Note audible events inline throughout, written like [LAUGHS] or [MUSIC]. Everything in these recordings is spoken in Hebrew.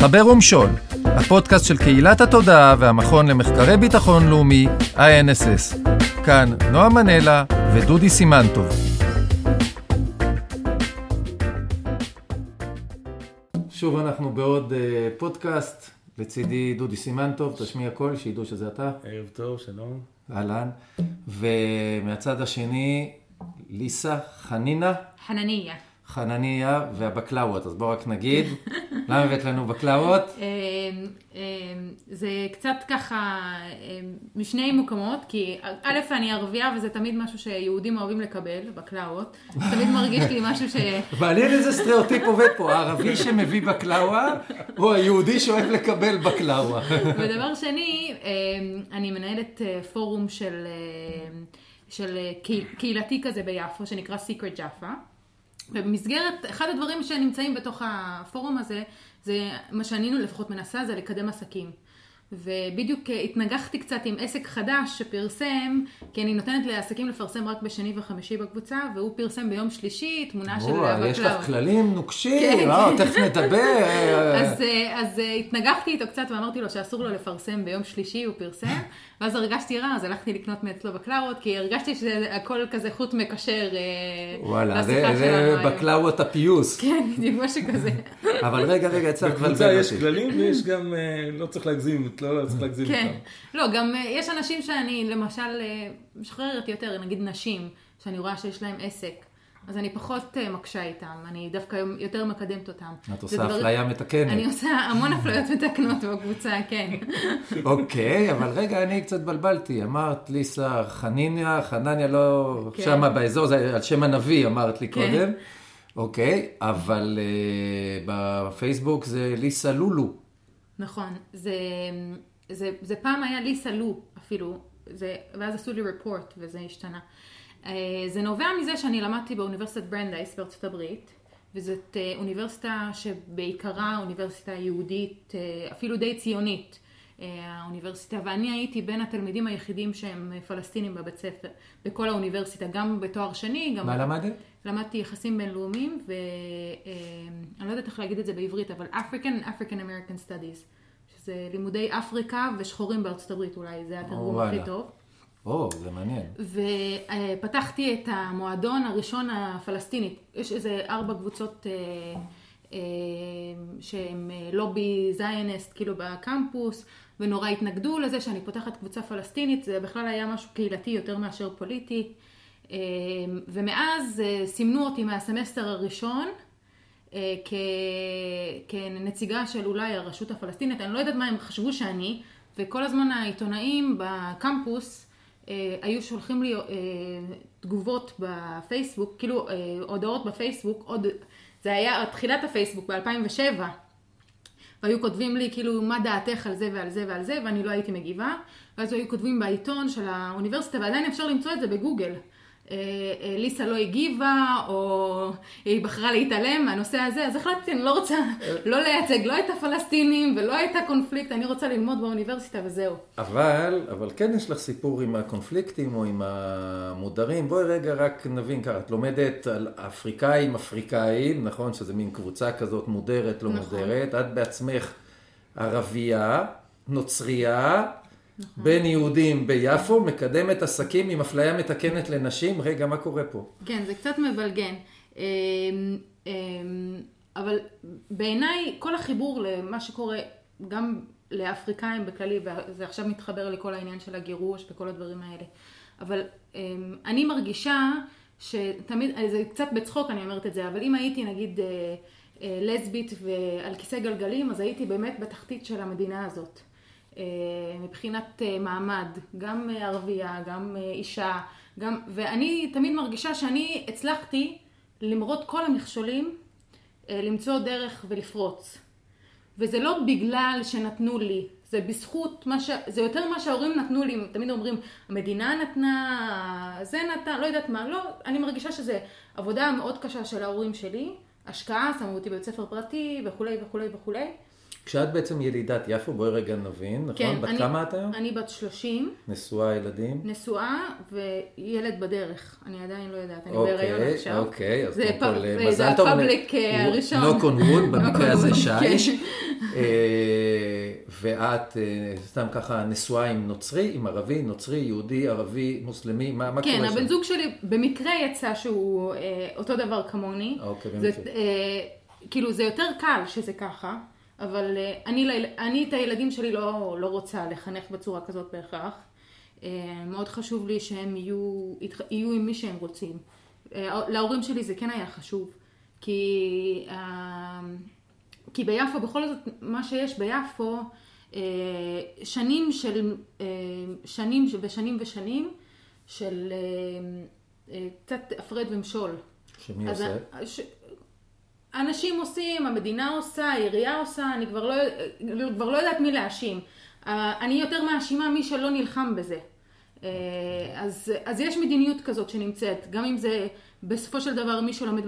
חבר ומשול, הפודקאסט של קהילת התודעה והמכון למחקרי ביטחון לאומי, INSS. כאן נועה מנלה ודודי סימנטוב. שוב אנחנו בעוד uh, פודקאסט, לצידי דודי סימנטוב, תשמיע קול, שידעו שזה אתה. ערב טוב, שלום. אהלן. ומהצד השני, ליסה חנינה. חנניה. חנניה והבקלאות, אז בואו רק נגיד, [LAUGHS] למה הבאת לנו בקלאות? אמ, אמ, זה קצת ככה אמ, משני מקומות, כי א', אני ערבייה וזה תמיד משהו שיהודים אוהבים לקבל, בקלאות. תמיד מרגיש לי משהו ש... [LAUGHS] מעניין איזה סטריאוטיפ עובד פה, הערבי שמביא בקלאווה, או היהודי שאוהב לקבל בקלאווה. [LAUGHS] ודבר שני, אני מנהלת אה, פורום של, אה, של אה, קהילתי כזה ביפו, שנקרא Secret Jaffa. ובמסגרת, אחד הדברים שנמצאים בתוך הפורום הזה, זה מה שאני לפחות מנסה, זה לקדם עסקים. ובדיוק התנגחתי קצת עם עסק חדש שפרסם, כי אני נותנת לעסקים לפרסם רק בשני וחמישי בקבוצה, והוא פרסם ביום שלישי תמונה של בקלאו. יש לך כללים נוקשים, כן. אה, תכף נדבר. אז, אז התנגחתי איתו קצת ואמרתי לו שאסור לו לפרסם ביום שלישי, הוא פרסם, [LAUGHS] ואז הרגשתי רע, אז הלכתי לקנות מאצלו בקלאוות, כי הרגשתי שהכל כזה חוט מקשר אה, וואלה, זה, זה בקלאוות הפיוס. [LAUGHS] כן, בדיוק משהו כזה. אבל רגע, רגע, לבלבל אותי. בקבוצה יש כללים ויש גם, אה, לא צריך להגזים. לא צריך להגזים כן. אותם. לא, גם אה, יש אנשים שאני למשל אה, משחררת יותר, נגיד נשים, שאני רואה שיש להם עסק. אז אני פחות אה, מקשה איתם, אני דווקא יותר מקדמת אותם. את עושה. אפליה מתקנת. אני עושה המון אפליות מתקנות בקבוצה, כן. [LAUGHS] אוקיי, אבל רגע, אני קצת בלבלתי. אמרת ליסה חניניה, חנניה לא כן. שמה באזור, זה על שם הנביא אמרת לי כן. קודם. אוקיי, אבל בפייסבוק זה ליסה לולו. נכון, זה, זה, זה פעם היה ליסה לו אפילו, זה, ואז עשו לי report וזה השתנה. אה, זה נובע מזה שאני למדתי באוניברסיטת ברנדייס בארצות הברית, וזאת אה, אוניברסיטה שבעיקרה אוניברסיטה יהודית, אה, אפילו די ציונית. האוניברסיטה, ואני הייתי בין התלמידים היחידים שהם פלסטינים בבית ספר, בכל האוניברסיטה, גם בתואר שני. גם מה למדת? למדתי יחסים בינלאומיים, ואני לא יודעת איך להגיד את זה בעברית, אבל African and African American Studies, שזה לימודי אפריקה ושחורים בארצות הברית אולי, זה התרגום הכי טוב. או, זה מעניין. ופתחתי את המועדון הראשון הפלסטיני. יש איזה ארבע קבוצות אה, אה, שהם לובי זיינסט כאילו בקמפוס, ונורא התנגדו לזה שאני פותחת קבוצה פלסטינית, זה בכלל היה משהו קהילתי יותר מאשר פוליטי. אה, ומאז סימנו אותי מהסמסטר הראשון כ... כנציגה של אולי הרשות הפלסטינית, אני לא יודעת מה הם חשבו שאני, וכל הזמן העיתונאים בקמפוס אה, היו שולחים לי אה, תגובות בפייסבוק, כאילו אה, הודעות בפייסבוק, עוד, זה היה תחילת הפייסבוק ב-2007, והיו כותבים לי כאילו מה דעתך על זה ועל זה ועל זה, ואני לא הייתי מגיבה, ואז היו כותבים בעיתון של האוניברסיטה, ועדיין אפשר למצוא את זה בגוגל. אה, אה, ליסה לא הגיבה, או היא בחרה להתעלם מהנושא הזה, אז החלטתי, אני לא רוצה לא לייצג לא את הפלסטינים ולא את הקונפליקט, אני רוצה ללמוד באוניברסיטה וזהו. אבל, אבל כן יש לך סיפור עם הקונפליקטים או עם המודרים. בואי רגע רק נבין ככה, את לומדת על אפריקאים אפריקאים, נכון? שזה מין קבוצה כזאת מודרת, לא נכון. מודרת. את בעצמך ערבייה, נוצרייה. נכון. בין יהודים ביפו, מקדמת עסקים עם אפליה מתקנת לנשים. רגע, מה קורה פה? כן, זה קצת מבלגן. אמ, אמ, אבל בעיניי כל החיבור למה שקורה גם לאפריקאים בכללי, וזה עכשיו מתחבר לכל העניין של הגירוש וכל הדברים האלה. אבל אמ, אני מרגישה שתמיד, זה קצת בצחוק אני אומרת את זה, אבל אם הייתי נגיד אה, אה, לסבית ועל כיסא גלגלים, אז הייתי באמת בתחתית של המדינה הזאת. אה, מבחינת אה, מעמד, גם אה, ערבייה, גם אישה, גם, ואני תמיד מרגישה שאני הצלחתי, למרות כל המכשולים, למצוא דרך ולפרוץ. וזה לא בגלל שנתנו לי, זה בזכות מה ש... זה יותר מה שההורים נתנו לי, תמיד אומרים, המדינה נתנה, זה נתן, לא יודעת מה, לא, אני מרגישה שזה עבודה מאוד קשה של ההורים שלי, השקעה, שמו אותי בבית ספר פרטי וכולי וכולי וכולי. כשאת בעצם ילידת יפו, בואי רגע נבין, נכון? כן, בת אני- כמה את היום? אני בת 30, נשואה ילדים? נשואה וילד בדרך. אני עדיין לא יודעת, אני אוקיי, בהיריון עכשיו. אוקיי, אז זה קודם כל, זה מזל טוב. הפאבליק אה, הראשון. knock on wood, במקרה הזה wood, [LAUGHS] שיש. כן. אה, ואת אה, סתם ככה נשואה עם נוצרי, עם ערבי, נוצרי, יהודי, ערבי, מוסלמי, מה מה כן, קורה שם? הבן זוג שלי במקרה יצא שהוא אה, אותו דבר כמוני. אוקיי, זה, במקרה. אה, כאילו זה יותר קל שזה ככה, אבל אה, אני, אני את הילדים שלי לא, לא רוצה לחנך בצורה כזאת בהכרח. אה, מאוד חשוב לי שהם יהיו, יהיו עם מי שהם רוצים. אה, להורים שלי זה כן היה חשוב, כי, כי ביפו, בכל זאת, מה שיש ביפו, שנים של, שנים ושנים ושנים של קצת הפרד ומשול. שמי עושה? ש... אנשים עושים, המדינה עושה, העירייה עושה, אני כבר לא, כבר לא יודעת מי להאשים. אה, אני יותר מאשימה מי שלא נלחם בזה. אה, אז, אז יש מדיניות כזאת שנמצאת, גם אם זה בסופו של דבר מי שלומד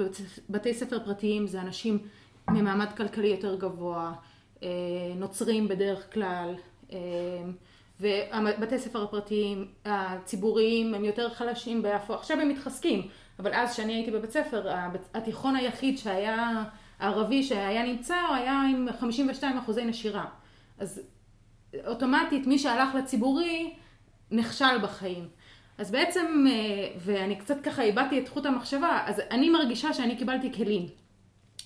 בבתי ספר פרטיים זה אנשים ממעמד כלכלי יותר גבוה, אה, נוצרים בדרך כלל, אה, ובתי ספר הפרטיים, הציבוריים, הם יותר חלשים ביפו. עכשיו הם מתחזקים, אבל אז כשאני הייתי בבית ספר, התיכון היחיד שהיה הערבי שהיה נמצא, הוא היה עם 52 אחוזי נשירה. אז אוטומטית מי שהלך לציבורי נכשל בחיים. אז בעצם, אה, ואני קצת ככה איבדתי את חוט המחשבה, אז אני מרגישה שאני קיבלתי כלים.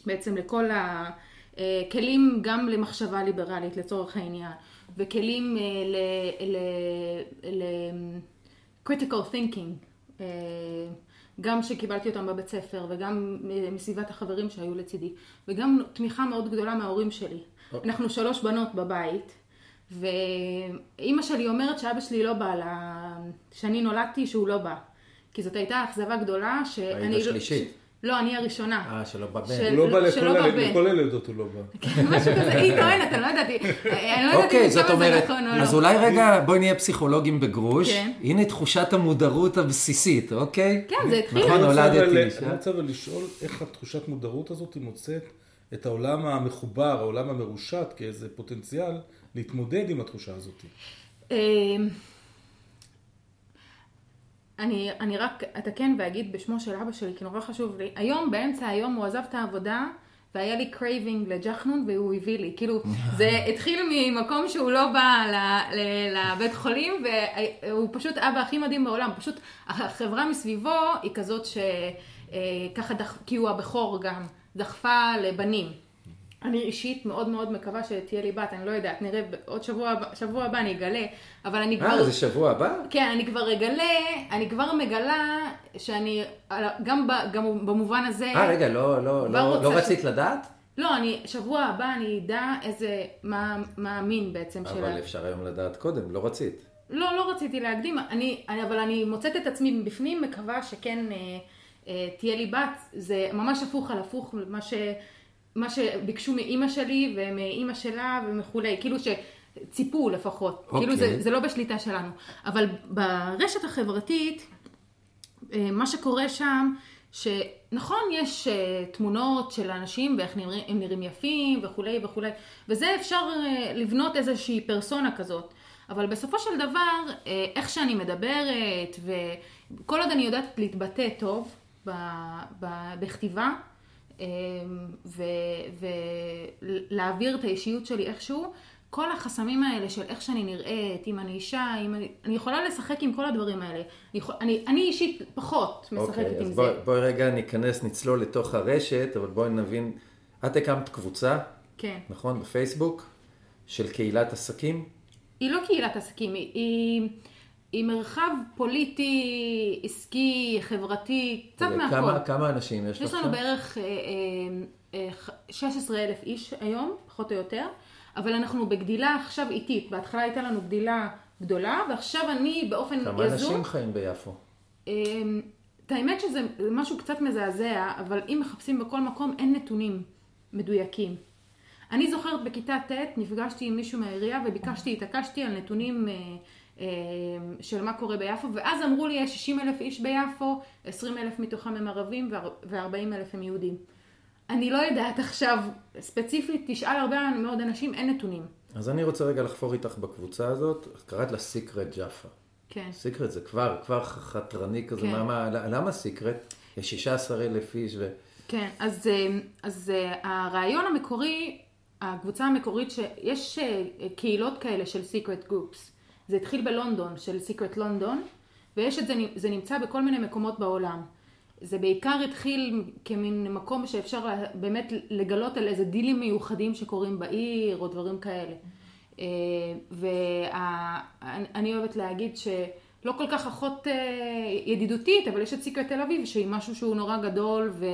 בעצם לכל הכלים גם למחשבה ליברלית לצורך העניין, וכלים אה, ל... ל... ל... critical thinking, אה, גם שקיבלתי אותם בבית ספר וגם אה, מסביבת החברים שהיו לצידי, וגם תמיכה מאוד גדולה מההורים שלי. אנחנו שלוש בנות בבית, ואימא שלי אומרת שאבא שלי לא בא, שאני נולדתי שהוא לא בא. כי זאת הייתה אכזבה גדולה שאני... היית השלישית. לא, אני הראשונה. אה, שלא בבן. של- הוא לא בא שלא לכל ה- בבן. לכל הלידות, הוא לא בא. משהו כזה, היא טוענת, אני לא ידעתי. אני לא ידעתי אוקיי, אם כמה זה אומרת, נכון או לא. אז אולי רגע בואי נהיה פסיכולוגים בגרוש. כן. הנה תחושת המודעות הבסיסית, אוקיי? כן, זה התחיל. נכון, נולדתי אישה. אני רוצה אבל לשאול איך התחושת מודעות הזאת היא מוצאת את העולם המחובר, העולם המרושת, כאיזה פוטנציאל להתמודד עם התחושה הזאת. אני, אני רק אתקן ואגיד בשמו של אבא שלי, כי נורא חשוב לי. היום, באמצע היום, הוא עזב את העבודה, והיה לי craving לג'חנון, והוא הביא לי. כאילו, [LAUGHS] זה התחיל ממקום שהוא לא בא ל- ל- לבית חולים, והוא פשוט אבא הכי מדהים בעולם. פשוט החברה מסביבו היא כזאת שככה, דח... כי הוא הבכור גם, דחפה לבנים. אני אישית מאוד מאוד מקווה שתהיה לי בת, אני לא יודעת, נראה עוד שבוע, שבוע הבא אני אגלה, אבל אני כבר... אה, זה שבוע הבא? כן, אני כבר אגלה, אני כבר מגלה שאני, גם, ב, גם במובן הזה, אה, רגע, לא, לא, לא, לא ש- רצית לדעת? לא, אני, שבוע הבא אני אדע איזה, מה, מה המין בעצם של אבל. אפשר היום לדעת קודם, לא רצית. לא, לא רציתי להקדים, אני, אני, אבל אני מוצאת את עצמי בפנים, מקווה שכן אה, אה, תהיה לי בת, זה ממש הפוך על הפוך, מה, ש, מה שביקשו מאימא שלי ומאימא שלה וכולי, כאילו שציפו לפחות, אוקיי. כאילו זה, זה לא בשליטה שלנו. אבל ברשת החברתית, אה, מה שקורה שם, שנכון, יש אה, תמונות של אנשים ואיך נראים, הם נראים יפים וכולי וכולי, וזה אפשר אה, לבנות איזושהי פרסונה כזאת. אבל בסופו של דבר, איך שאני מדברת, וכל עוד אני יודעת להתבטא טוב ב, ב, בכתיבה, ולהעביר את האישיות שלי איכשהו, כל החסמים האלה של איך שאני נראית, אם אני אישה, אם אני, אני יכולה לשחק עם כל הדברים האלה. אני, יכול, אני, אני אישית פחות משחקת אוקיי, עם אז זה. בואי בואי רגע ניכנס, נצלול לתוך הרשת, אבל בואי נבין, את הקמת קבוצה, כן. נכון, בפייסבוק, של קהילת עסקים? היא לא קהילת עסקים, היא, היא, מרחב פוליטי, עסקי, חברתי, קצת מהכל. כמה, כמה אנשים יש לך יש לנו שם? בערך אה, אה, אה, 16 אלף איש היום, פחות או יותר, אבל אנחנו בגדילה עכשיו איטית. בהתחלה הייתה לנו גדילה גדולה, ועכשיו אני באופן כמה יזום... אנשים חיים ביפו? אמ, את האמת שזה משהו קצת מזעזע, אבל אם מחפשים בכל מקום אין נתונים מדויקים. אני זוכרת בכיתה ט' נפגשתי עם מישהו מהעירייה וביקשתי, התעקשתי על נתונים אה, אה, של מה קורה ביפו, ואז אמרו לי יש 60 אלף איש ביפו, 20 אלף מתוכם הם ערבים ו-40 אלף הם יהודים. אני לא יודעת עכשיו, ספציפית, תשאל הרבה מאוד אנשים, אין נתונים. אז אני רוצה רגע לחפור איתך בקבוצה הזאת, קראת לה סיקרט ג'אפה. כן. סיקרט זה כבר, כבר חתרני כזה, כן. מה, מה, למה סיקרט? יש 16 אלף איש ו... כן, אז, אה, אז אה, הרעיון המקורי, הקבוצה המקורית, שיש אה, קהילות כאלה של Secret Groups. זה התחיל בלונדון, של Secret לונדון, ויש את זה, זה נמצא בכל מיני מקומות בעולם. זה בעיקר התחיל כמין מקום שאפשר באמת לגלות על איזה דילים מיוחדים שקורים בעיר, או דברים כאלה. ואני אוהבת להגיד שלא כל כך אחות אה, ידידותית, אבל יש את סיקרט תל אביב, שהיא משהו שהוא נורא גדול ו...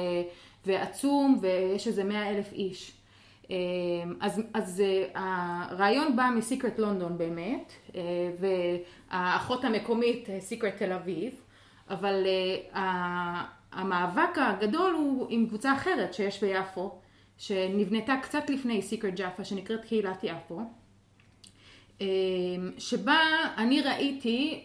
ועצום, ויש איזה מאה אלף איש. אה, אז, אז אה, הרעיון בא מסיקרט לונדון באמת, אה, והאחות המקומית סיקרט תל אביב, אבל אה, המאבק הגדול הוא עם קבוצה אחרת שיש ביפו, שנבנתה קצת לפני סיקרט ג'אפה, שנקראת קהילת יפו. אה, שבה אני ראיתי,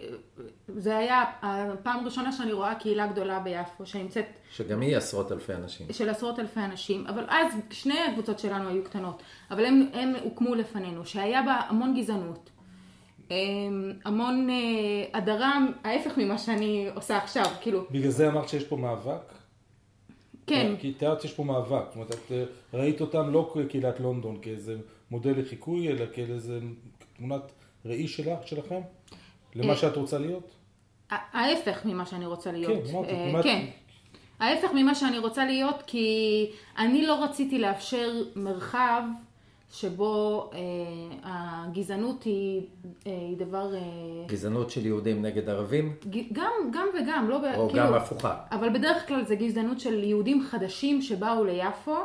זה היה הפעם הראשונה שאני רואה קהילה גדולה ביפו, שנמצאת שגם היא עשרות אלפי אנשים. של עשרות אלפי אנשים, אבל אז שני הקבוצות שלנו היו קטנות, אבל הם, הם הוקמו לפנינו, שהיה בה המון גזענות, אה, המון אה, הדרה, ההפך ממה שאני עושה עכשיו, כאילו, בגלל זה אמרת שיש פה מאבק? כן, כי תיארת שיש פה מאבק. זאת אומרת, את אה, ראית אותם לא כקהילת לונדון, כאיזה מודל לחיקוי, אלא כאיזה תמונת ראי שלך, שלכם? למה אה, שאת רוצה להיות? ההפך ממה שאני רוצה להיות. כן, אמרתי, אה, כמעט- כן. ההפך ממה שאני רוצה להיות, כי אני לא רציתי לאפשר מרחב שבו אה, הגזענות היא, אה, היא דבר... אה, גזענות של יהודים נגד ערבים, גם, גם וגם, לא... או כאילו, גם הפוכה. אבל בדרך כלל זה גזענות של יהודים חדשים שבאו ליפו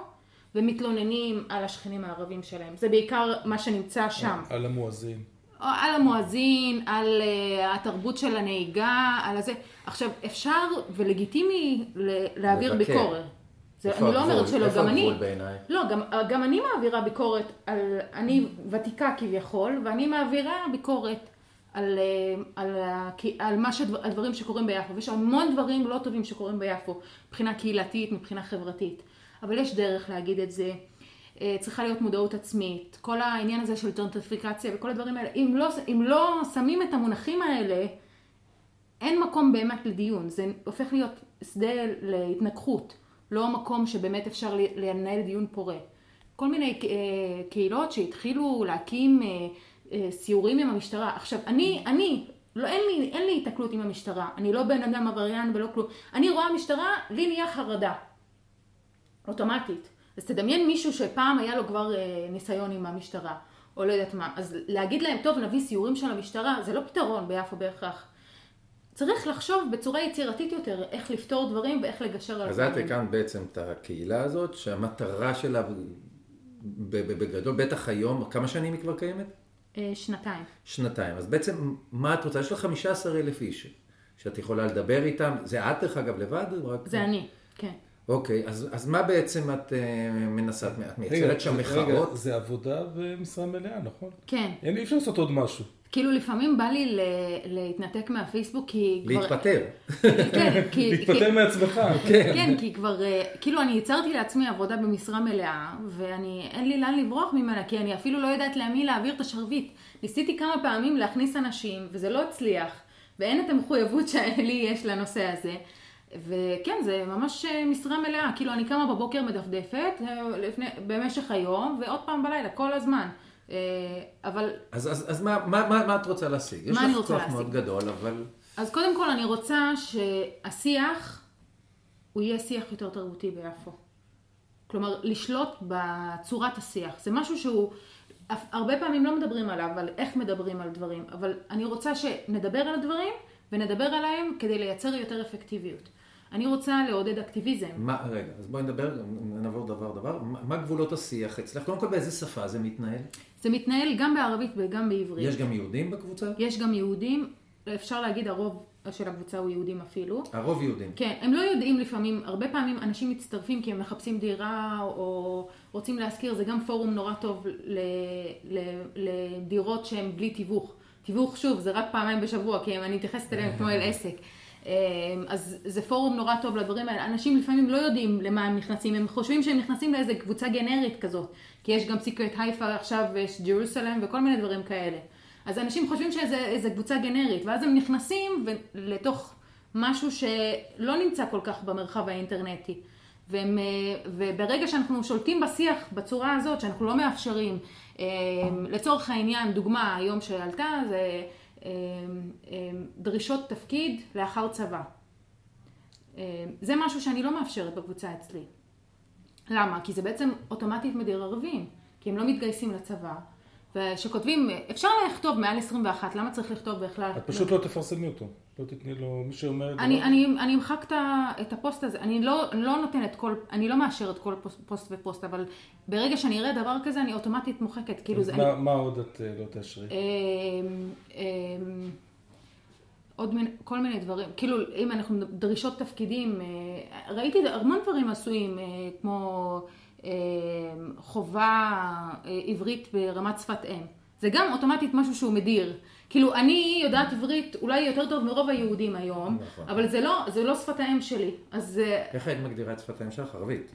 ומתלוננים על השכנים הערבים שלהם. זה בעיקר מה שנמצא שם. על המואזין. או על המואזין, על uh, התרבות של הנהיגה, על הזה. עכשיו, אפשר ולגיטימי להעביר לבקר. ביקורת. זה, אני לא? אומרת שלא, גם אני. לא, גם, גם אני מעבירה ביקורת על, אני ותיקה כביכול, ואני מעבירה ביקורת על, אה, על, ה- על מה שדבר, הדברים שקורים ביפו, ויש המון דברים לא טובים שקורים ביפו, מבחינה קהילתית, מבחינה חברתית, אבל יש דרך להגיד את זה. אה, צריכה להיות מודעות עצמית, כל העניין הזה של טרנטריפיקציה וכל הדברים האלה, אם לא, אם לא שמים את המונחים האלה, אין מקום באמת לדיון, זה הופך להיות שדה להתנגחות, לא מקום שבאמת אפשר לנהל דיון פורה. כל מיני אה, קהילות שהתחילו להקים אה, סיורים עם המשטרה. עכשיו, אני, אני, לא, אין לי, אין לי היתקלות עם המשטרה, אני לא בן אדם עבריין ולא כלום. אני רואה משטרה, לי נהיה חרדה. אוטומטית. אז תדמיין מישהו שפעם היה לו כבר אה, ניסיון עם המשטרה, או לא יודעת מה. אז להגיד להם, טוב, נביא סיורים של המשטרה, זה לא פתרון ביפו בהכרח. צריך לחשוב בצורה יצירתית יותר איך לפתור דברים ואיך לגשר על אז את. הקמת בעצם את הקהילה הזאת, שהמטרה שלה בגדול, בטח היום, כמה שנים היא כבר קיימת? אה, שנתיים. שנתיים. אז בעצם, מה את רוצה? יש לך 15 אלף איש שאת יכולה לדבר איתם. זה את, דרך אגב, לבד? רק... זה אני, כן. אוקיי, אז, אז מה בעצם את אה, מנסה? את רגע, מייצרת שם רגע, מחאות? זה עבודה במשרה מלאה, נכון? כן. אין לי אפשר לעשות עוד משהו. כאילו לפעמים בא לי ל- להתנתק מהפייסבוק כי כבר... להתפטר. כן, [LAUGHS] כי... להתפטר מעצמך. כן, כי כבר, אה, כאילו אני ייצרתי לעצמי עבודה במשרה מלאה, ואני, אין לי לאן לברוח ממנה, כי אני אפילו לא יודעת למי להעביר את השרביט. ניסיתי כמה פעמים להכניס אנשים, וזה לא הצליח, ואין את המחויבות שלי יש לנושא הזה. וכן, זה ממש אה, משרה מלאה, כאילו אני קמה בבוקר מדפדפת, אה, לפני, במשך היום, ועוד פעם בלילה, כל הזמן. אה, אבל אז, אז, אז מה, מה, מה, מה את רוצה להשיג? יש מה אני לך רוצה כוח להשיג? מאוד גדול, אבל... אז קודם כל אני רוצה שהשיח הוא יהיה שיח יותר תרבותי ביפו. כלומר, לשלוט בצורת השיח. זה משהו שהוא, הרבה פעמים לא מדברים עליו, על איך מדברים על דברים, אבל אני רוצה שנדבר על הדברים ונדבר עליהם כדי לייצר יותר אפקטיביות. אני רוצה לעודד אקטיביזם. מה, רגע, אז בואי נדבר, נעבור דבר דבר. מה, מה גבולות השיח אצלך? קודם כל, באיזה שפה זה מתנהל? זה מתנהל גם בערבית וגם בעברית. יש גם יהודים בקבוצה? יש גם יהודים, אפשר להגיד הרוב של הקבוצה הוא יהודים אפילו. הרוב יהודים. כן, הם לא יודעים לפעמים, הרבה פעמים אנשים מצטרפים כי הם מחפשים דירה או רוצים להשכיר, זה גם פורום נורא טוב לדירות שהן בלי תיווך. תיווך שוב, זה רק פעמיים בשבוע, כי אני מתייחסת אליהם כמו אל עסק. אז זה פורום נורא טוב לדברים האלה. אנשים לפעמים לא יודעים למה הם נכנסים, הם חושבים שהם נכנסים לאיזה קבוצה גנרית כזאת. כי יש גם סיקרט הייפה עכשיו ויש ג'רוסלם וכל מיני דברים כאלה. אז אנשים חושבים שזה קבוצה גנרית, ואז הם נכנסים לתוך משהו שלא נמצא כל כך במרחב האינטרנטי. והם, וברגע שאנחנו שולטים בשיח בצורה הזאת, שאנחנו לא מאפשרים, לצורך העניין, דוגמה היום שעלתה, זה דרישות תפקיד לאחר צבא. זה משהו שאני לא מאפשרת בקבוצה אצלי. למה? כי זה בעצם אוטומטית מדיר ערבים, כי הם לא מתגייסים לצבא. ושכותבים, אפשר לכתוב מעל 21, למה צריך לכתוב בכלל? את פשוט לא תפרסמי אותו. לא תתני לו, מי שאומר את זה. אני, אני, אני אמחק את הפוסט הזה, אני לא, לא נותנת כל, אני לא מאשרת כל פוסט ופוסט, אבל ברגע שאני אראה דבר כזה, אני אוטומטית מוחקת. כאילו זה, מה, אני, מה עוד את אה, לא תאשרי? אמ, אמ, עוד מיני, כל מיני דברים, כאילו אם אנחנו דרישות תפקידים, אה, ראיתי המון דברים עשויים, אה, כמו חובה עברית ברמת שפת אם. זה גם אוטומטית משהו שהוא מדיר. כאילו אני יודעת עברית אולי יותר טוב מרוב היהודים היום, נכון. אבל זה לא, זה לא שפת האם שלי. אז איך היית מגדירה את שפת האם שלך? ערבית.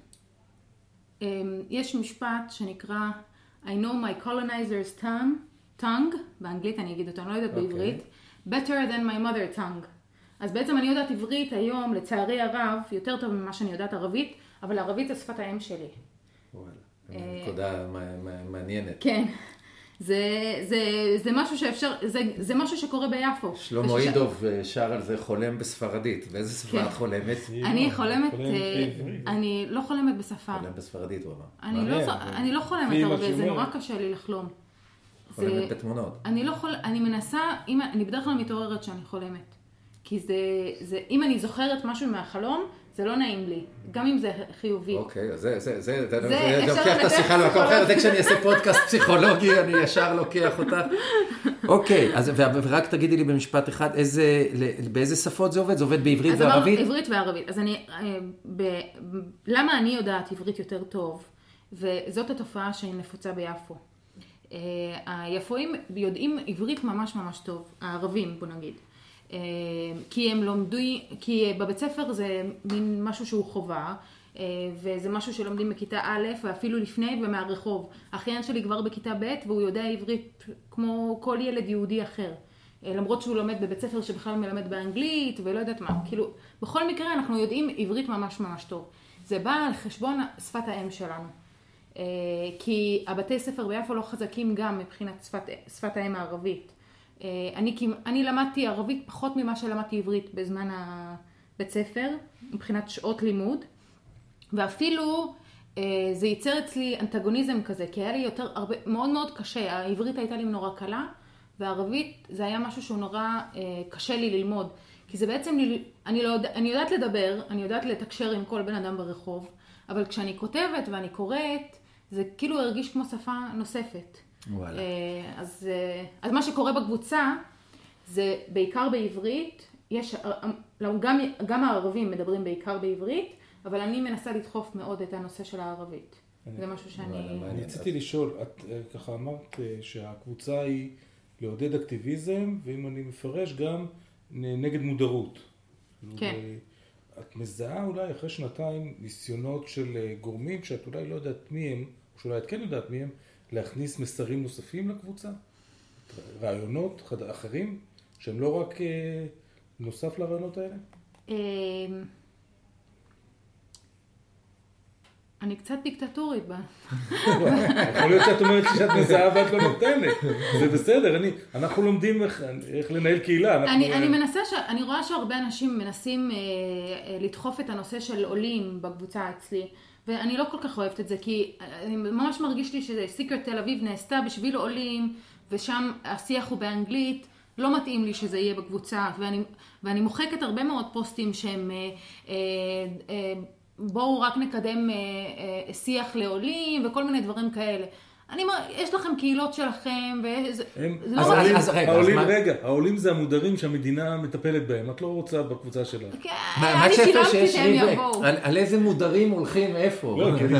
אמ, יש משפט שנקרא I know my colonizer's tongue, tongue, באנגלית אני אגיד אותו, אני לא יודעת אוקיי. בעברית, better than my mother tongue. אז בעצם אני יודעת עברית היום, לצערי הרב, יותר טוב ממה שאני יודעת ערבית, אבל ערבית זה שפת האם שלי. וואלה, נקודה מע- מע- מעניינת. כן. זה, זה, זה משהו שאפשר, זה, זה משהו שקורה ביפו. שלמה ושש- אידוב אה, שר על זה חולם בספרדית. באיזה שפה כן. את חולמת? אני חולמת, חולמת אה. אני לא חולמת בשפה. חולם בספרדית, הוא אמר. אני לא, אני לא חולמת הרבה, זה נורא. קשה לי לחלום. זה- חולמת בתמונות. אני לא חול... אני מנסה, אם... אני בדרך כלל מתעוררת כשאני חולמת. כי זה, זה, אם אני זוכרת משהו מהחלום, זה לא נעים לי, גם אם זה חיובי. אוקיי, אז זה, זה, זה, זה, זה זה לוקח את השיחה למקום אחר. זה כשאני אעשה פודקאסט פסיכולוגי, אני ישר לוקח אותך. אוקיי, אז ורק תגידי לי במשפט אחד, איזה, באיזה שפות זה עובד? זה עובד בעברית אז וערבית? עברית וערבית. אז אני, אה, ב, למה אני יודעת עברית יותר טוב, וזאת התופעה שהיא נפוצה ביפו. אה, היפואים יודעים עברית ממש ממש טוב, הערבים בוא נגיד. אה, כי הם לומדו, כי בבית ספר זה מין משהו שהוא חובה, אה, וזה משהו שלומדים בכיתה א' ואפילו לפני ומהרחוב. האחיין שלי כבר בכיתה ב' והוא יודע עברית כמו כל ילד יהודי אחר. אה, למרות שהוא לומד בבית ספר שבכלל מלמד באנגלית ולא יודעת מה, כאילו, בכל מקרה אנחנו יודעים עברית ממש ממש טוב. זה בא על חשבון שפת האם שלנו. כי הבתי ספר ביפו לא חזקים גם מבחינת שפת, שפת האם הערבית. אה, אני, אני למדתי ערבית פחות ממה שלמדתי עברית בזמן הבית ספר, מבחינת שעות לימוד, ואפילו אה, זה ייצר אצלי אנטגוניזם כזה, כי היה לי יותר, הרבה, מאוד מאוד קשה, העברית הייתה לי נורא קלה, והערבית זה היה משהו שהוא נורא אה, קשה לי ללמוד. כי זה בעצם, אני, לא, אני יודעת לדבר, אני יודעת לתקשר עם כל בן אדם ברחוב, אבל כשאני כותבת ואני קוראת, זה כאילו הרגיש כמו שפה נוספת. וואלה. אה, אז, אה, אז מה שקורה בקבוצה, זה בעיקר בעברית, יש, לא, גם, גם הערבים מדברים בעיקר בעברית, אבל אני מנסה לדחוף מאוד את הנושא של הערבית. זה משהו וואלה, שאני... מעניין. רציתי לשאול, את אה, ככה אמרת אה, שהקבוצה היא לעודד אקטיביזם, ואם אני מפרש גם נגד מודרות. כן. את מזהה אולי אחרי שנתיים ניסיונות של אה, גורמים שאת אולי לא יודעת מי הם, או שאולי את כן יודעת מי הם, להכניס מסרים נוספים לקבוצה? רעיונות אחרים, שהם לא רק אה, נוסף לרעיונות האלה? אני קצת דיקטטורית בה. [LAUGHS] יכול להיות שאת אומרת שאת מזהה ואת לא נותנת, זה בסדר, אני, אנחנו לומדים איך, איך לנהל קהילה. אנחנו, אני, אני מנסה, ש... אני רואה שהרבה אנשים מנסים אה, אה, לדחוף את הנושא של עולים בקבוצה אצלי, ואני לא כל כך אוהבת את זה, כי אני ממש מרגיש לי שסיקרט תל אביב נעשתה בשביל עולים, ושם השיח הוא באנגלית, לא מתאים לי שזה יהיה בקבוצה, ואני, ואני מוחקת הרבה מאוד פוסטים שהם... אה, אה, אה, בואו רק נקדם אה, אה, שיח לעולים וכל מיני דברים כאלה. אני אומר, יש לכם קהילות שלכם, וזה הם, זה לא אז- העולים, אז רגע, אז העולים, מה- רגע, העולים זה המודרים שהמדינה מטפלת בהם, את לא רוצה בקבוצה שלך. כן, אני שילמתי שהם יבואו. על על איזה מודרים הולכים, איפה? לא, אני-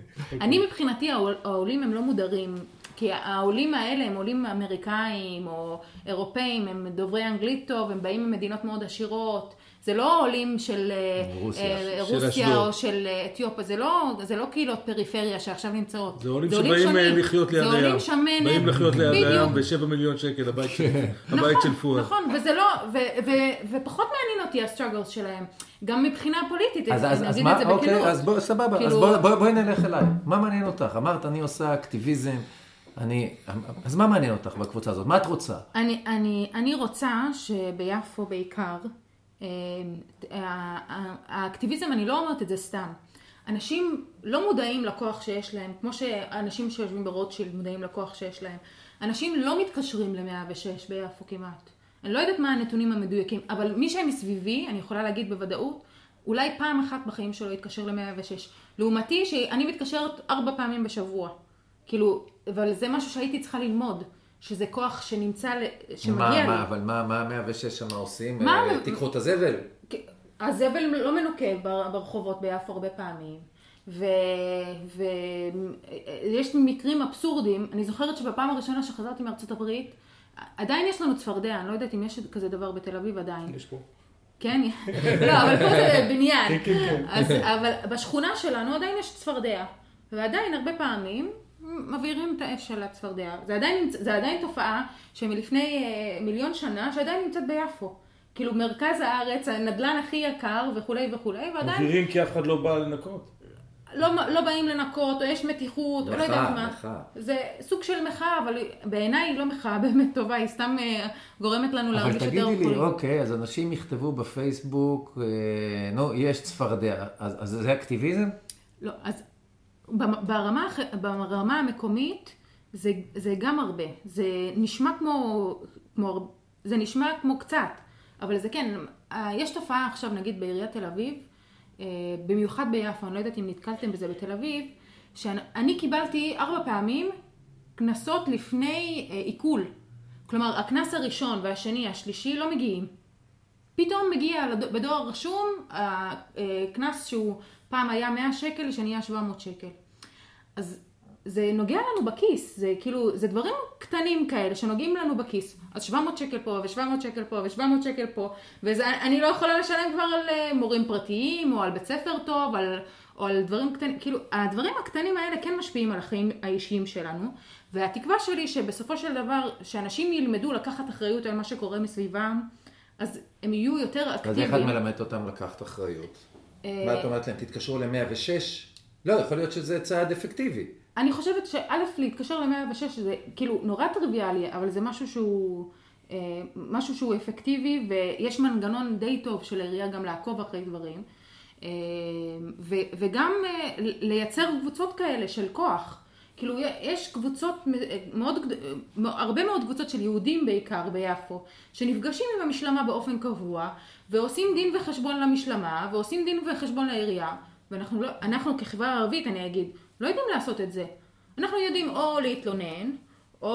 [LAUGHS] אני מבחינתי, העול- העולים הם לא מודרים, כי העולים האלה הם עולים אמריקאים או אירופאים, הם דוברי אנגלית טוב, הם באים ממדינות מאוד עשירות, זה לא עולים של אה, רוסיה. אה, של רוסיה אשדוד. או של אה, אתיופיה, זה לא, זה לא קהילות פריפריה שעכשיו נמצאות. זה עולים שבאים שונים. אה, לחיות ליד זה הים. עולים שמנת. באים לחיות ליד. הים ב-7 מיליון שקל, הבית של- הבית נכון, של פואד. נכון, וזה לא, ו- ו- ופחות מעניין אותי הסטראגלס שלהם. גם מבחינה פוליטית, אז, אז, אז נגיד מה, את זה בכנות. אוקיי, אז בוא, סבבה, אז כאילו- בוא, בוא, בואי נלך אליי. מה מעניין אותך? אמרת, אני עושה אקטיביזם, אני, אז מה מעניין אותך בקבוצה הזאת? מה את רוצה? אני, אני, אני רוצה שביפו בעיקר, אה, האקטיביזם, אני לא אומרת את זה סתם. אנשים לא מודעים לכוח שיש להם, כמו שאנשים שיושבים ברוטשילד מודעים לכוח שיש להם. אנשים לא מתקשרים ל-106 ביפו כמעט. אני לא יודעת מה הנתונים המדויקים, אבל מי שהם מסביבי, אני יכולה להגיד בוודאות, אולי פעם אחת בחיים שלו יתקשר ל-106. לעומתי, שאני מתקשרת ארבע פעמים בשבוע. כאילו, אבל זה משהו שהייתי צריכה ללמוד, שזה כוח שנמצא, שמגיע מה, לי. מה, אבל מה, מה 106 שם עושים? מה- אה, תיקחו את הזבל. הזבל לא מנוקה בר- ברחובות ביפו הרבה פעמים. ויש מקרים אבסורדים, אני זוכרת שבפעם הראשונה שחזרתי מארצות הברית, עדיין יש לנו צפרדע, אני לא יודעת אם יש כזה דבר בתל אביב עדיין. יש פה. כן? [LAUGHS] לא, אבל פה זה [LAUGHS] בניין. כן, כן, כן. אבל בשכונה שלנו עדיין יש צפרדע. ועדיין הרבה פעמים מבעירים את האש של הצפרדע. זה עדיין, זה עדיין תופעה שמלפני אה, מיליון שנה שעדיין נמצאת ביפו. כאילו מרכז הארץ, הנדלן הכי יקר וכולי וכולי, ועדיין מבהירים כי אף אחד לא בא לנקות. לא, לא באים לנקות, או יש מתיחות, או לא יודעת מה. מחאה. זה סוג של מחאה, אבל בעיניי היא לא מחאה [LAUGHS] באמת טובה, היא סתם אה, גורמת לנו אבל להרגיש יותר תגידי לי, חולים. אוקיי, אז אנשים יכתבו בפייסבוק, אה, נו, יש צפרדע, אז, אז זה אקטיביזם? לא, אז ברמה, ברמה המקומית זה, זה גם הרבה. זה נשמע כמו, כמו, זה נשמע כמו קצת, אבל זה כן, אה, יש תופעה עכשיו נגיד בעיריית תל אביב, אה, במיוחד ביפו, אני לא יודעת אם נתקלתם בזה בתל אביב, שאני קיבלתי ארבע פעמים קנסות לפני אה, עיכול. כלומר, הקנס הראשון והשני, השלישי, לא מגיעים. פתאום מגיע בדואר רשום הקנס שהוא פעם היה 100 שקל, שנהיה 700 שקל. אז זה נוגע לנו בכיס, זה כאילו, זה דברים קטנים כאלה שנוגעים לנו בכיס. אז 700 שקל פה, ו-700 שקל פה, ו-700 שקל פה, ואני לא יכולה לשלם כבר על אה, מורים פרטיים, או על בית ספר טוב, על, או על דברים קטנים, כאילו, הדברים הקטנים האלה כן משפיעים על החיים האישיים שלנו, והתקווה שלי שבסופו של דבר, שאנשים ילמדו לקחת אחריות על מה שקורה מסביבם, אז הם יהיו יותר אז אקטיביים. איך את מלמדת אותם לקחת אחריות? אה, מה את אומרת להם? תתקשרו ל-106? לא, יכול להיות שזה צעד אפקטיבי. אני חושבת שא', להתקשר ל-106 זה כאילו נורא טריוויאלי, אבל זה משהו שהוא, אה, משהו שהוא אפקטיבי, ויש מנגנון די טוב של העירייה גם לעקוב אחרי דברים, אה, ו, וגם לייצר קבוצות כאלה של כוח. כאילו יש קבוצות מאוד, הרבה מאוד קבוצות של יהודים בעיקר ביפו, שנפגשים עם המשלמה באופן קבוע, ועושים דין וחשבון למשלמה, ועושים דין וחשבון לעירייה, ואנחנו לא, אנחנו כחברה ערבית, אני אגיד, לא יודעים לעשות את זה. אנחנו יודעים או להתלונן, או,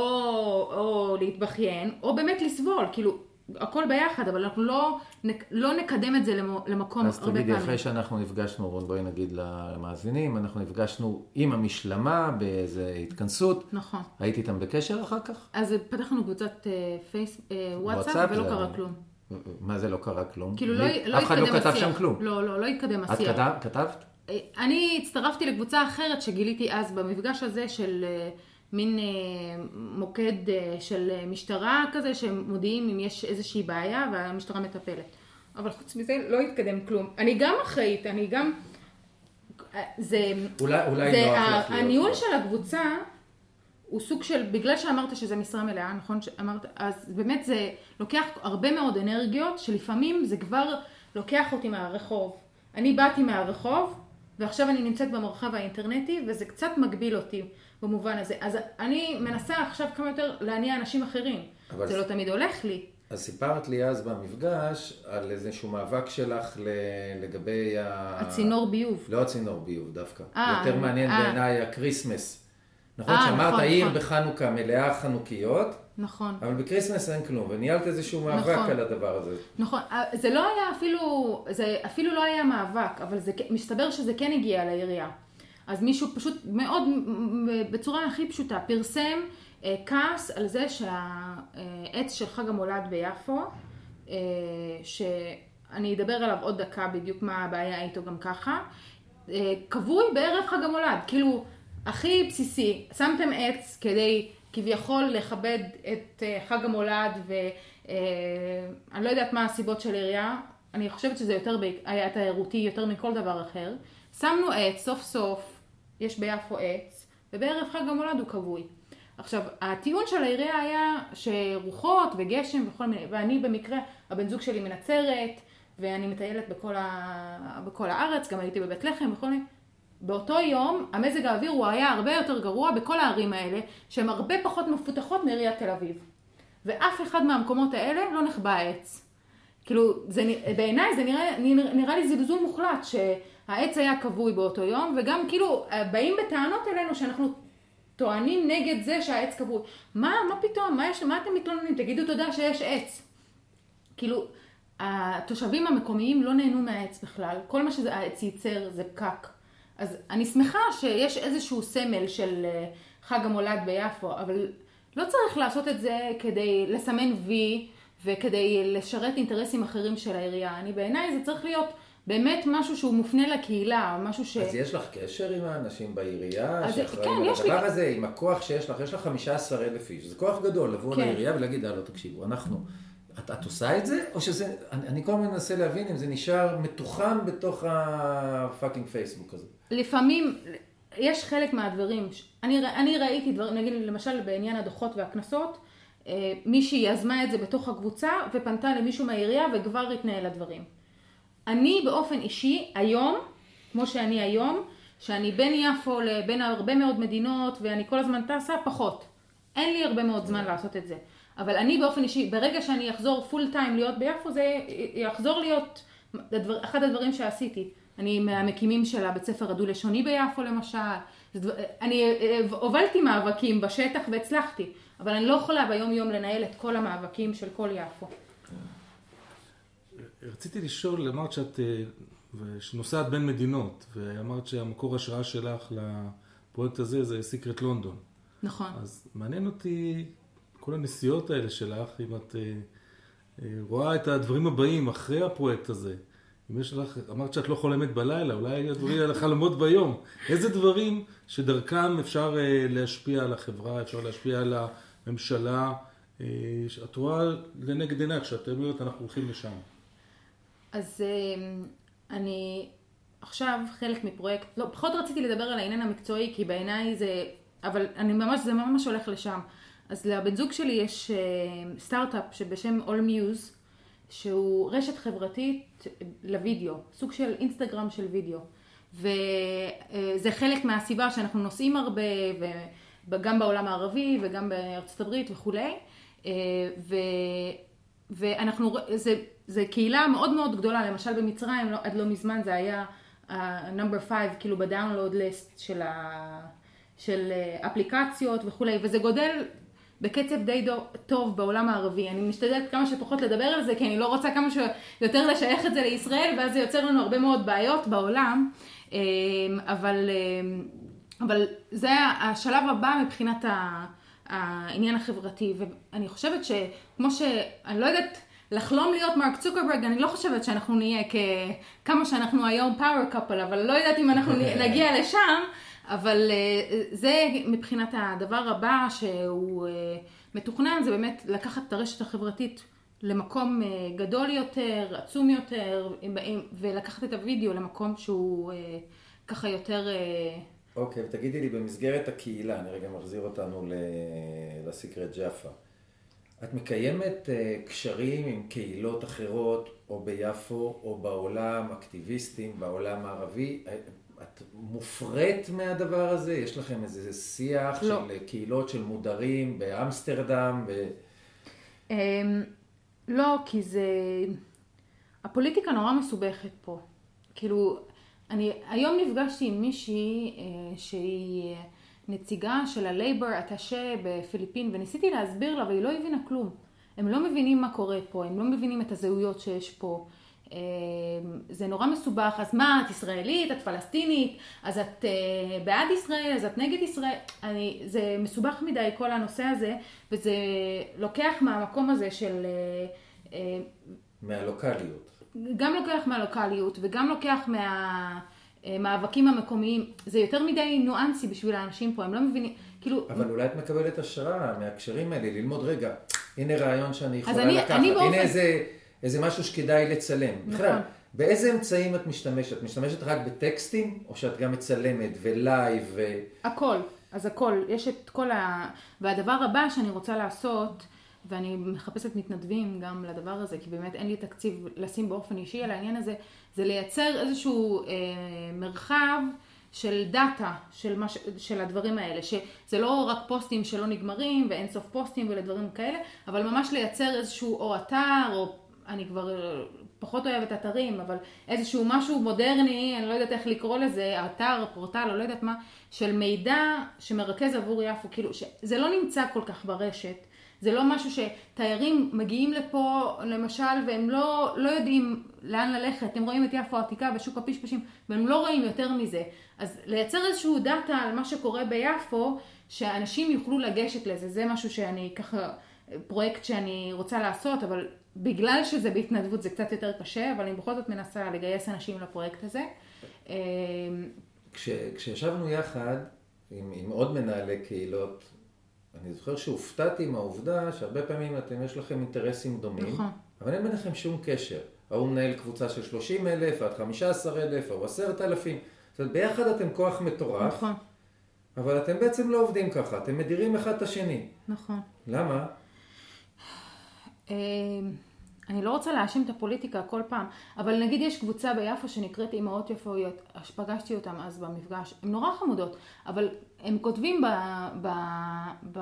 או להתבכיין, או באמת לסבול, כאילו, הכל ביחד, אבל אנחנו לא, לא נקדם את זה למקום אז הרבה תגידי, פעמים. אחרי שאנחנו נפגשנו, רון, בואי נגיד למאזינים, אנחנו נפגשנו עם המשלמה באיזה התכנסות. נכון. היית איתם בקשר אחר כך? אז פתחנו קבוצת אה, פייס, אה, וואטסאפ, וואטסאפ ולא קרה כלום. מה זה לא קרה כלום? כאילו לא, לא אף אחד לא כתב. שם כלום. לא, לא, לא התקדם את השיח. כתב- כתבת? אה, אני הצטרפתי לקבוצה אחרת שגיליתי אז במפגש הזה של אה, מין אה, מוקד של משטרה כזה, שמודיעים אם יש איזושהי בעיה והמשטרה מטפלת. אבל חוץ מזה לא התקדם כלום. אני גם אחראית, אני גם... זה... אולי, אולי זה נוח לך להיות הניהול. של הקבוצה הוא סוג של, בגלל שאמרת שזה משרה מלאה, נכון שאמרת, אז באמת זה לוקח הרבה מאוד אנרגיות, שלפעמים זה כבר לוקח אותי מהרחוב. אני באתי מהרחוב, ועכשיו אני נמצאת במרחב האינטרנטי, וזה קצת מגביל אותי במובן הזה. אז אני מנסה עכשיו כמה יותר להניע אנשים אחרים. זה זה- לא תמיד הולך לי. אז סיפרת לי אז במפגש על איזשהו מאבק שלך לגבי ה... הצינור ביוב. לא הצינור ביוב דווקא. אה, יותר מעניין אה. בעניין הכריסמס. נכון, אה, שאמרת נכון, העיר נכון. בחנוכה מלאה חנוכיות, נכון. אבל בכריסמס אין כלום, וניהלת איזשהו מאבק נכון. על הדבר הזה. נכון, אה, זה לא היה אפילו, זה אפילו לא היה מאבק, אבל זה, מסתבר שזה כן הגיע לעירייה. אז מישהו פשוט מאוד, בצורה הכי פשוטה, פרסם אה, כעס על זה שהעץ של חג המולד ביפו, אה, אני אדבר עליו עוד דקה בדיוק מה הבעיה איתו גם ככה. אה, כבוי בערב חג המולד, כאילו, הכי בסיסי, שמתם עץ כדי כביכול לכבד את אה, חג המולד ואני לא יודעת מה הסיבות של העירייה, אני חושבת שזה יותר היה תיירותי יותר מכל דבר אחר. שמנו עץ, סוף סוף, יש ביפו עץ, ובערב חג המולד הוא כבוי. עכשיו, הטיעון של העירייה היה שרוחות וגשם וכל מיני, ואני במקרה, הבן זוג שלי מנצרת, ואני מטיילת בכל, ה... בכל הארץ, גם הייתי בבית לחם וכל מיני. באותו יום, המזג האוויר הוא היה הרבה יותר גרוע בכל הערים האלה, שהן הרבה פחות מפותחות מעיריית תל אביב. ואף אחד מהמקומות האלה לא נחבא עץ. כאילו, זה, בעיניי זה נראה, נראה לי זלזול מוחלט שהעץ היה כבוי באותו יום, וגם כאילו באים בטענות אלינו שאנחנו טוענים נגד זה שהעץ כבוי. מה, מה פתאום, מה, יש, מה אתם מתלוננים? תגידו תודה שיש עץ. כאילו, התושבים המקומיים לא נהנו מהעץ בכלל, כל מה שהעץ ייצר זה פקק. אז אני שמחה שיש איזשהו סמל של אה, חג המולד ביפו, אבל לא צריך לעשות את זה כדי לסמן וי וכדי לשרת אינטרסים אחרים של העירייה. אני בעיניי זה צריך להיות באמת משהו שהוא מופנה לקהילה, משהו ש... אז יש לך קשר עם האנשים בעירייה שאחראים כן, על הדבר לי... הזה, עם הכוח שיש לך, יש לך 15 אלף איש, זה כוח גדול לבוא כן. לעירייה ולהגיד, הלו תקשיבו, אנחנו, את, את עושה את זה, או שזה, אני, אני כל הזמן מנסה להבין אם זה נשאר מתוחם בתוך הפאקינג פייסבוק הזה. לפעמים, יש חלק מהדברים, אני, אני ראיתי דברים, נגיד למשל בעניין הדוחות והקנסות, אה, מישהי יזמה את זה בתוך הקבוצה ופנתה למישהו מהעירייה וכבר התנהל הדברים. אני באופן אישי היום, כמו שאני היום, שאני בין יפו לבין הרבה מאוד מדינות ואני כל הזמן טסה, פחות. אין לי הרבה מאוד זמן לעשות את זה. אבל אני באופן אישי, ברגע שאני אחזור פול טיים להיות ביפו, זה יחזור להיות הדבר, אחד הדברים שעשיתי. אני מהמקימים של הבית ספר הדו-לשוני ביפו למשל. אני הובלתי מאבקים בשטח והצלחתי, אבל אני לא יכולה ביום יום לנהל את כל המאבקים של כל יפו. רציתי לשאול, אמרת שאת אה, נוסעת בין מדינות, ואמרת שהמקור השראה שלך לפרויקט הזה זה סיקרט לונדון. נכון. אז מעניין אותי כל הנסיעות האלה שלך, אם את אה, אה, רואה את הדברים הבאים אחרי הפרויקט הזה. אם יש לך, אמרת שאת לא חולמת בלילה, אולי הדברים האלה חלומות ביום. איזה דברים שדרכם אפשר להשפיע על החברה, אפשר להשפיע על הממשלה, שאת רואה לנגד עינייך, שאת אומרת אנחנו הולכים לשם. אז אמ, אני עכשיו חלק מפרויקט, לא, פחות רציתי לדבר על העניין המקצועי, כי בעיניי זה, אבל אני ממש, זה ממש הולך לשם. אז לבן זוג שלי יש אמ, סטארט-אפ שבשם All Muse, שהוא רשת חברתית לוידאו, סוג של אינסטגרם של וידאו. וזה חלק מהסיבה שאנחנו נוסעים הרבה, וגם בעולם הערבי וגם בארצות הברית וכולי. אה, ו... ואנחנו, זה, זה קהילה מאוד מאוד גדולה, למשל במצרים, לא, עד לא מזמן זה היה נאמבר uh, 5, כאילו בדאונלוד ליסט של, ה, של uh, אפליקציות וכולי, וזה גודל בקצב די דו, טוב בעולם הערבי. אני משתדלת כמה שפחות לדבר על זה, כי אני לא רוצה כמה שיותר לשייך את זה לישראל, ואז זה יוצר לנו הרבה מאוד בעיות בעולם, אמ, אבל, אמ, אבל זה השלב הבא מבחינת. העניין החברתי, ואני חושבת שכמו שאני לא יודעת לחלום להיות מרק צוקרברג, אני לא חושבת שאנחנו נהיה כמה שאנחנו היום פאוור קאפל, אבל לא יודעת אם אנחנו נגיע לשם, אבל אה, זה מבחינת הדבר הבא שהוא אה, מתוכנן, זה באמת לקחת את הרשת החברתית למקום אה, גדול יותר, עצום יותר, ולקחת את הוידאו למקום שהוא ככה יותר... אוקיי, okay, ותגידי לי, במסגרת הקהילה, אני רגע מחזיר אותנו לסיקרט ג'אפה. את מקיימת קשרים עם קהילות אחרות, או ביפו, או בעולם, אקטיביסטים, בעולם הערבי? את מופרית מהדבר הזה? יש לכם איזה שיח לא. של קהילות של מודרים באמסטרדם? ב... Um, לא, כי זה... הפוליטיקה נורא מסובכת פה. כאילו, אני היום נפגשתי עם מישהי אה, שהיא נציגה של הלייבר אטאשה בפיליפין וניסיתי להסביר לה והיא לא הבינה כלום. הם לא מבינים מה קורה פה, הם לא מבינים את הזהויות שיש פה. אה, זה נורא מסובך, אז מה, את ישראלית, את פלסטינית, אז את אה, בעד ישראל, אז את נגד ישראל, אני, זה מסובך מדי כל הנושא הזה, וזה לוקח מהמקום הזה של... מהלוקאליות. גם לוקח מהלוקאליות וגם לוקח מהמאבקים המקומיים. זה יותר מדי ניואנסי בשביל האנשים פה, הם לא מבינים, כאילו... אבל אולי את מקבלת השראה מהקשרים האלה, ללמוד רגע, הנה רעיון שאני יכולה אני- לקחת, אני באופן- הנה איזה, איזה משהו שכדאי לצלם. נכון. בכלל, באיזה אמצעים את משתמשת? משתמשת רק בטקסטים, או שאת גם מצלמת ולייב ו... הכל, אז הכל, יש את כל ה... והדבר הבא שאני רוצה לעשות, ואני מחפשת מתנדבים גם לדבר הזה, כי באמת אין לי תקציב לשים באופן אישי על העניין הזה, זה לייצר איזשהו אה, מרחב של דאטה של, מה, ש- של הדברים האלה, שזה לא רק פוסטים שלא נגמרים ואין סוף פוסטים ולדברים כאלה, אבל ממש לייצר איזשהו או אתר, או אני כבר אה, פחות אוהבת אתרים, אבל איזשהו משהו מודרני, אני לא יודעת איך לקרוא לזה, אתר, פורטל, או לא יודעת מה, של מידע שמרכז עבור יפו, כאילו, זה לא נמצא כל כך ברשת. זה לא משהו שתיירים מגיעים לפה, למשל, והם לא, לא יודעים לאן ללכת. הם רואים את יפו העתיקה ושוק הפשפשים, והם לא רואים יותר מזה. אז לייצר איזשהו דאטה על מה שקורה ביפו, שאנשים יוכלו לגשת לזה. זה משהו שאני ככה, פרויקט שאני רוצה לעשות, אבל בגלל שזה בהתנדבות זה קצת יותר קשה, אבל אני בכל זאת מנסה לגייס אנשים לפרויקט הזה. אה, כש, כשישבנו יחד עם, עם עוד מנהלי קהילות, אני זוכר שהופתעתי מהעובדה שהרבה פעמים אתם, יש לכם אינטרסים דומים, נכון. אבל אין ביניכם שום קשר. ההוא מנהל קבוצה של 30 אלף, עד 15 אלף, או 10,000. זאת אומרת, ביחד אתם כוח מטורף, נכון, אבל אתם בעצם לא עובדים ככה, אתם מדירים אחד את השני. נכון. למה? אה, אני לא רוצה להאשים את הפוליטיקה כל פעם, אבל נגיד יש קבוצה ביפו שנקראת אימהות יפואיות, פגשתי אותם אז במפגש, הן נורא חמודות, אבל הם כותבים ב, ב, ב,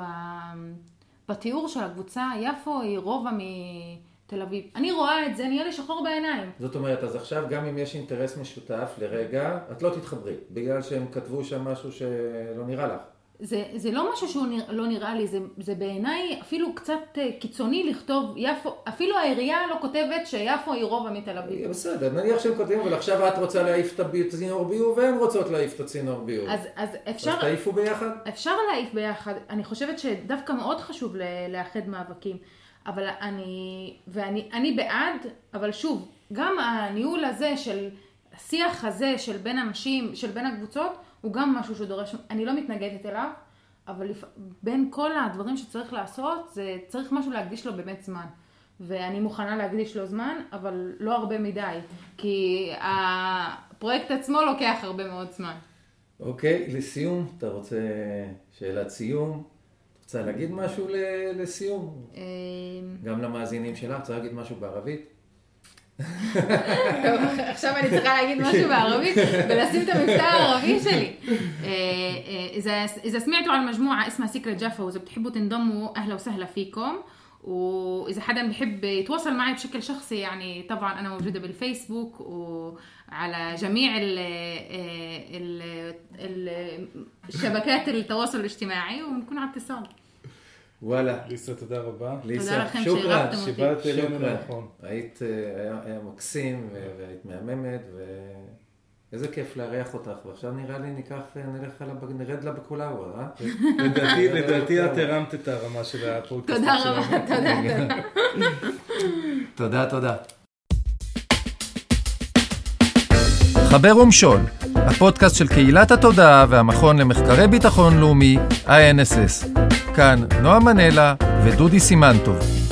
בתיאור של הקבוצה, יפו היא רובע מתל אביב. אני רואה את זה, נהיה לי שחור בעיניים. זאת אומרת, אז עכשיו גם אם יש אינטרס משותף לרגע, את לא תתחברי, בגלל שהם כתבו שם משהו שלא נראה לך. זה, זה לא משהו שהוא נרא, לא נראה לי, זה, זה בעיניי אפילו קצת אה, קיצוני לכתוב יפו, אפילו העירייה לא כותבת שיפו היא רובע מתל אביב. בסדר, נניח שהם כותבים, אבל עכשיו את רוצה להעיף את הצינור ביוב, והן רוצות להעיף את הצינור ביוב. אז, אז אפשר... אז תעיפו ביחד? אפשר להעיף ביחד, אני חושבת שדווקא מאוד חשוב לאחד מאבקים, אבל אני, ואני אני בעד, אבל שוב, גם הניהול הזה של, השיח הזה של בין אנשים, של בין הקבוצות, הוא גם משהו שדורש, אני לא מתנגדת אליו, אבל לפ... בין כל הדברים שצריך לעשות, זה צריך משהו להקדיש לו באמת זמן. ואני מוכנה להקדיש לו זמן, אבל לא הרבה מדי, כי הפרויקט עצמו לוקח הרבה מאוד זמן. אוקיי, לסיום, אתה רוצה שאלת סיום? רוצה להגיד משהו לסיום? אמ, גם למאזינים שלך, רוצה להגיד משהו בערבית? טוב, עכשיו אני צריכה להגיד משהו בערבית ולשים את המבטא הערבי שלי. إذا إذا سمعتوا عن مجموعة اسمها سيكريت جافا وإذا بتحبوا تنضموا أهلا وسهلا فيكم وإذا حدا بحب يتواصل معي بشكل شخصي يعني طبعا أنا موجودة بالفيسبوك وعلى جميع ال ال ال الشبكات التواصل الاجتماعي ونكون على اتصال. וואלה. ליסה, תודה רבה. ליסה, לכם שוכרן, שאירחתם אותי. שבאת אלינו. נכון. היית, היה, היה מקסים ו- והיית מהממת, ואיזה כיף לארח אותך. ועכשיו נראה לי ניקח, נלך על הבג... נרד לבקולאווה, אה? לדעתי, לדעתי את הרמת את הרמה של הפודקאסט תודה. רבה, תודה, [LAUGHS] תודה. תודה, תודה. חבר ומשול, הפודקאסט של קהילת התודעה והמכון למחקרי ביטחון לאומי, INSS. כאן נועה מנלה ודודי סימנטוב.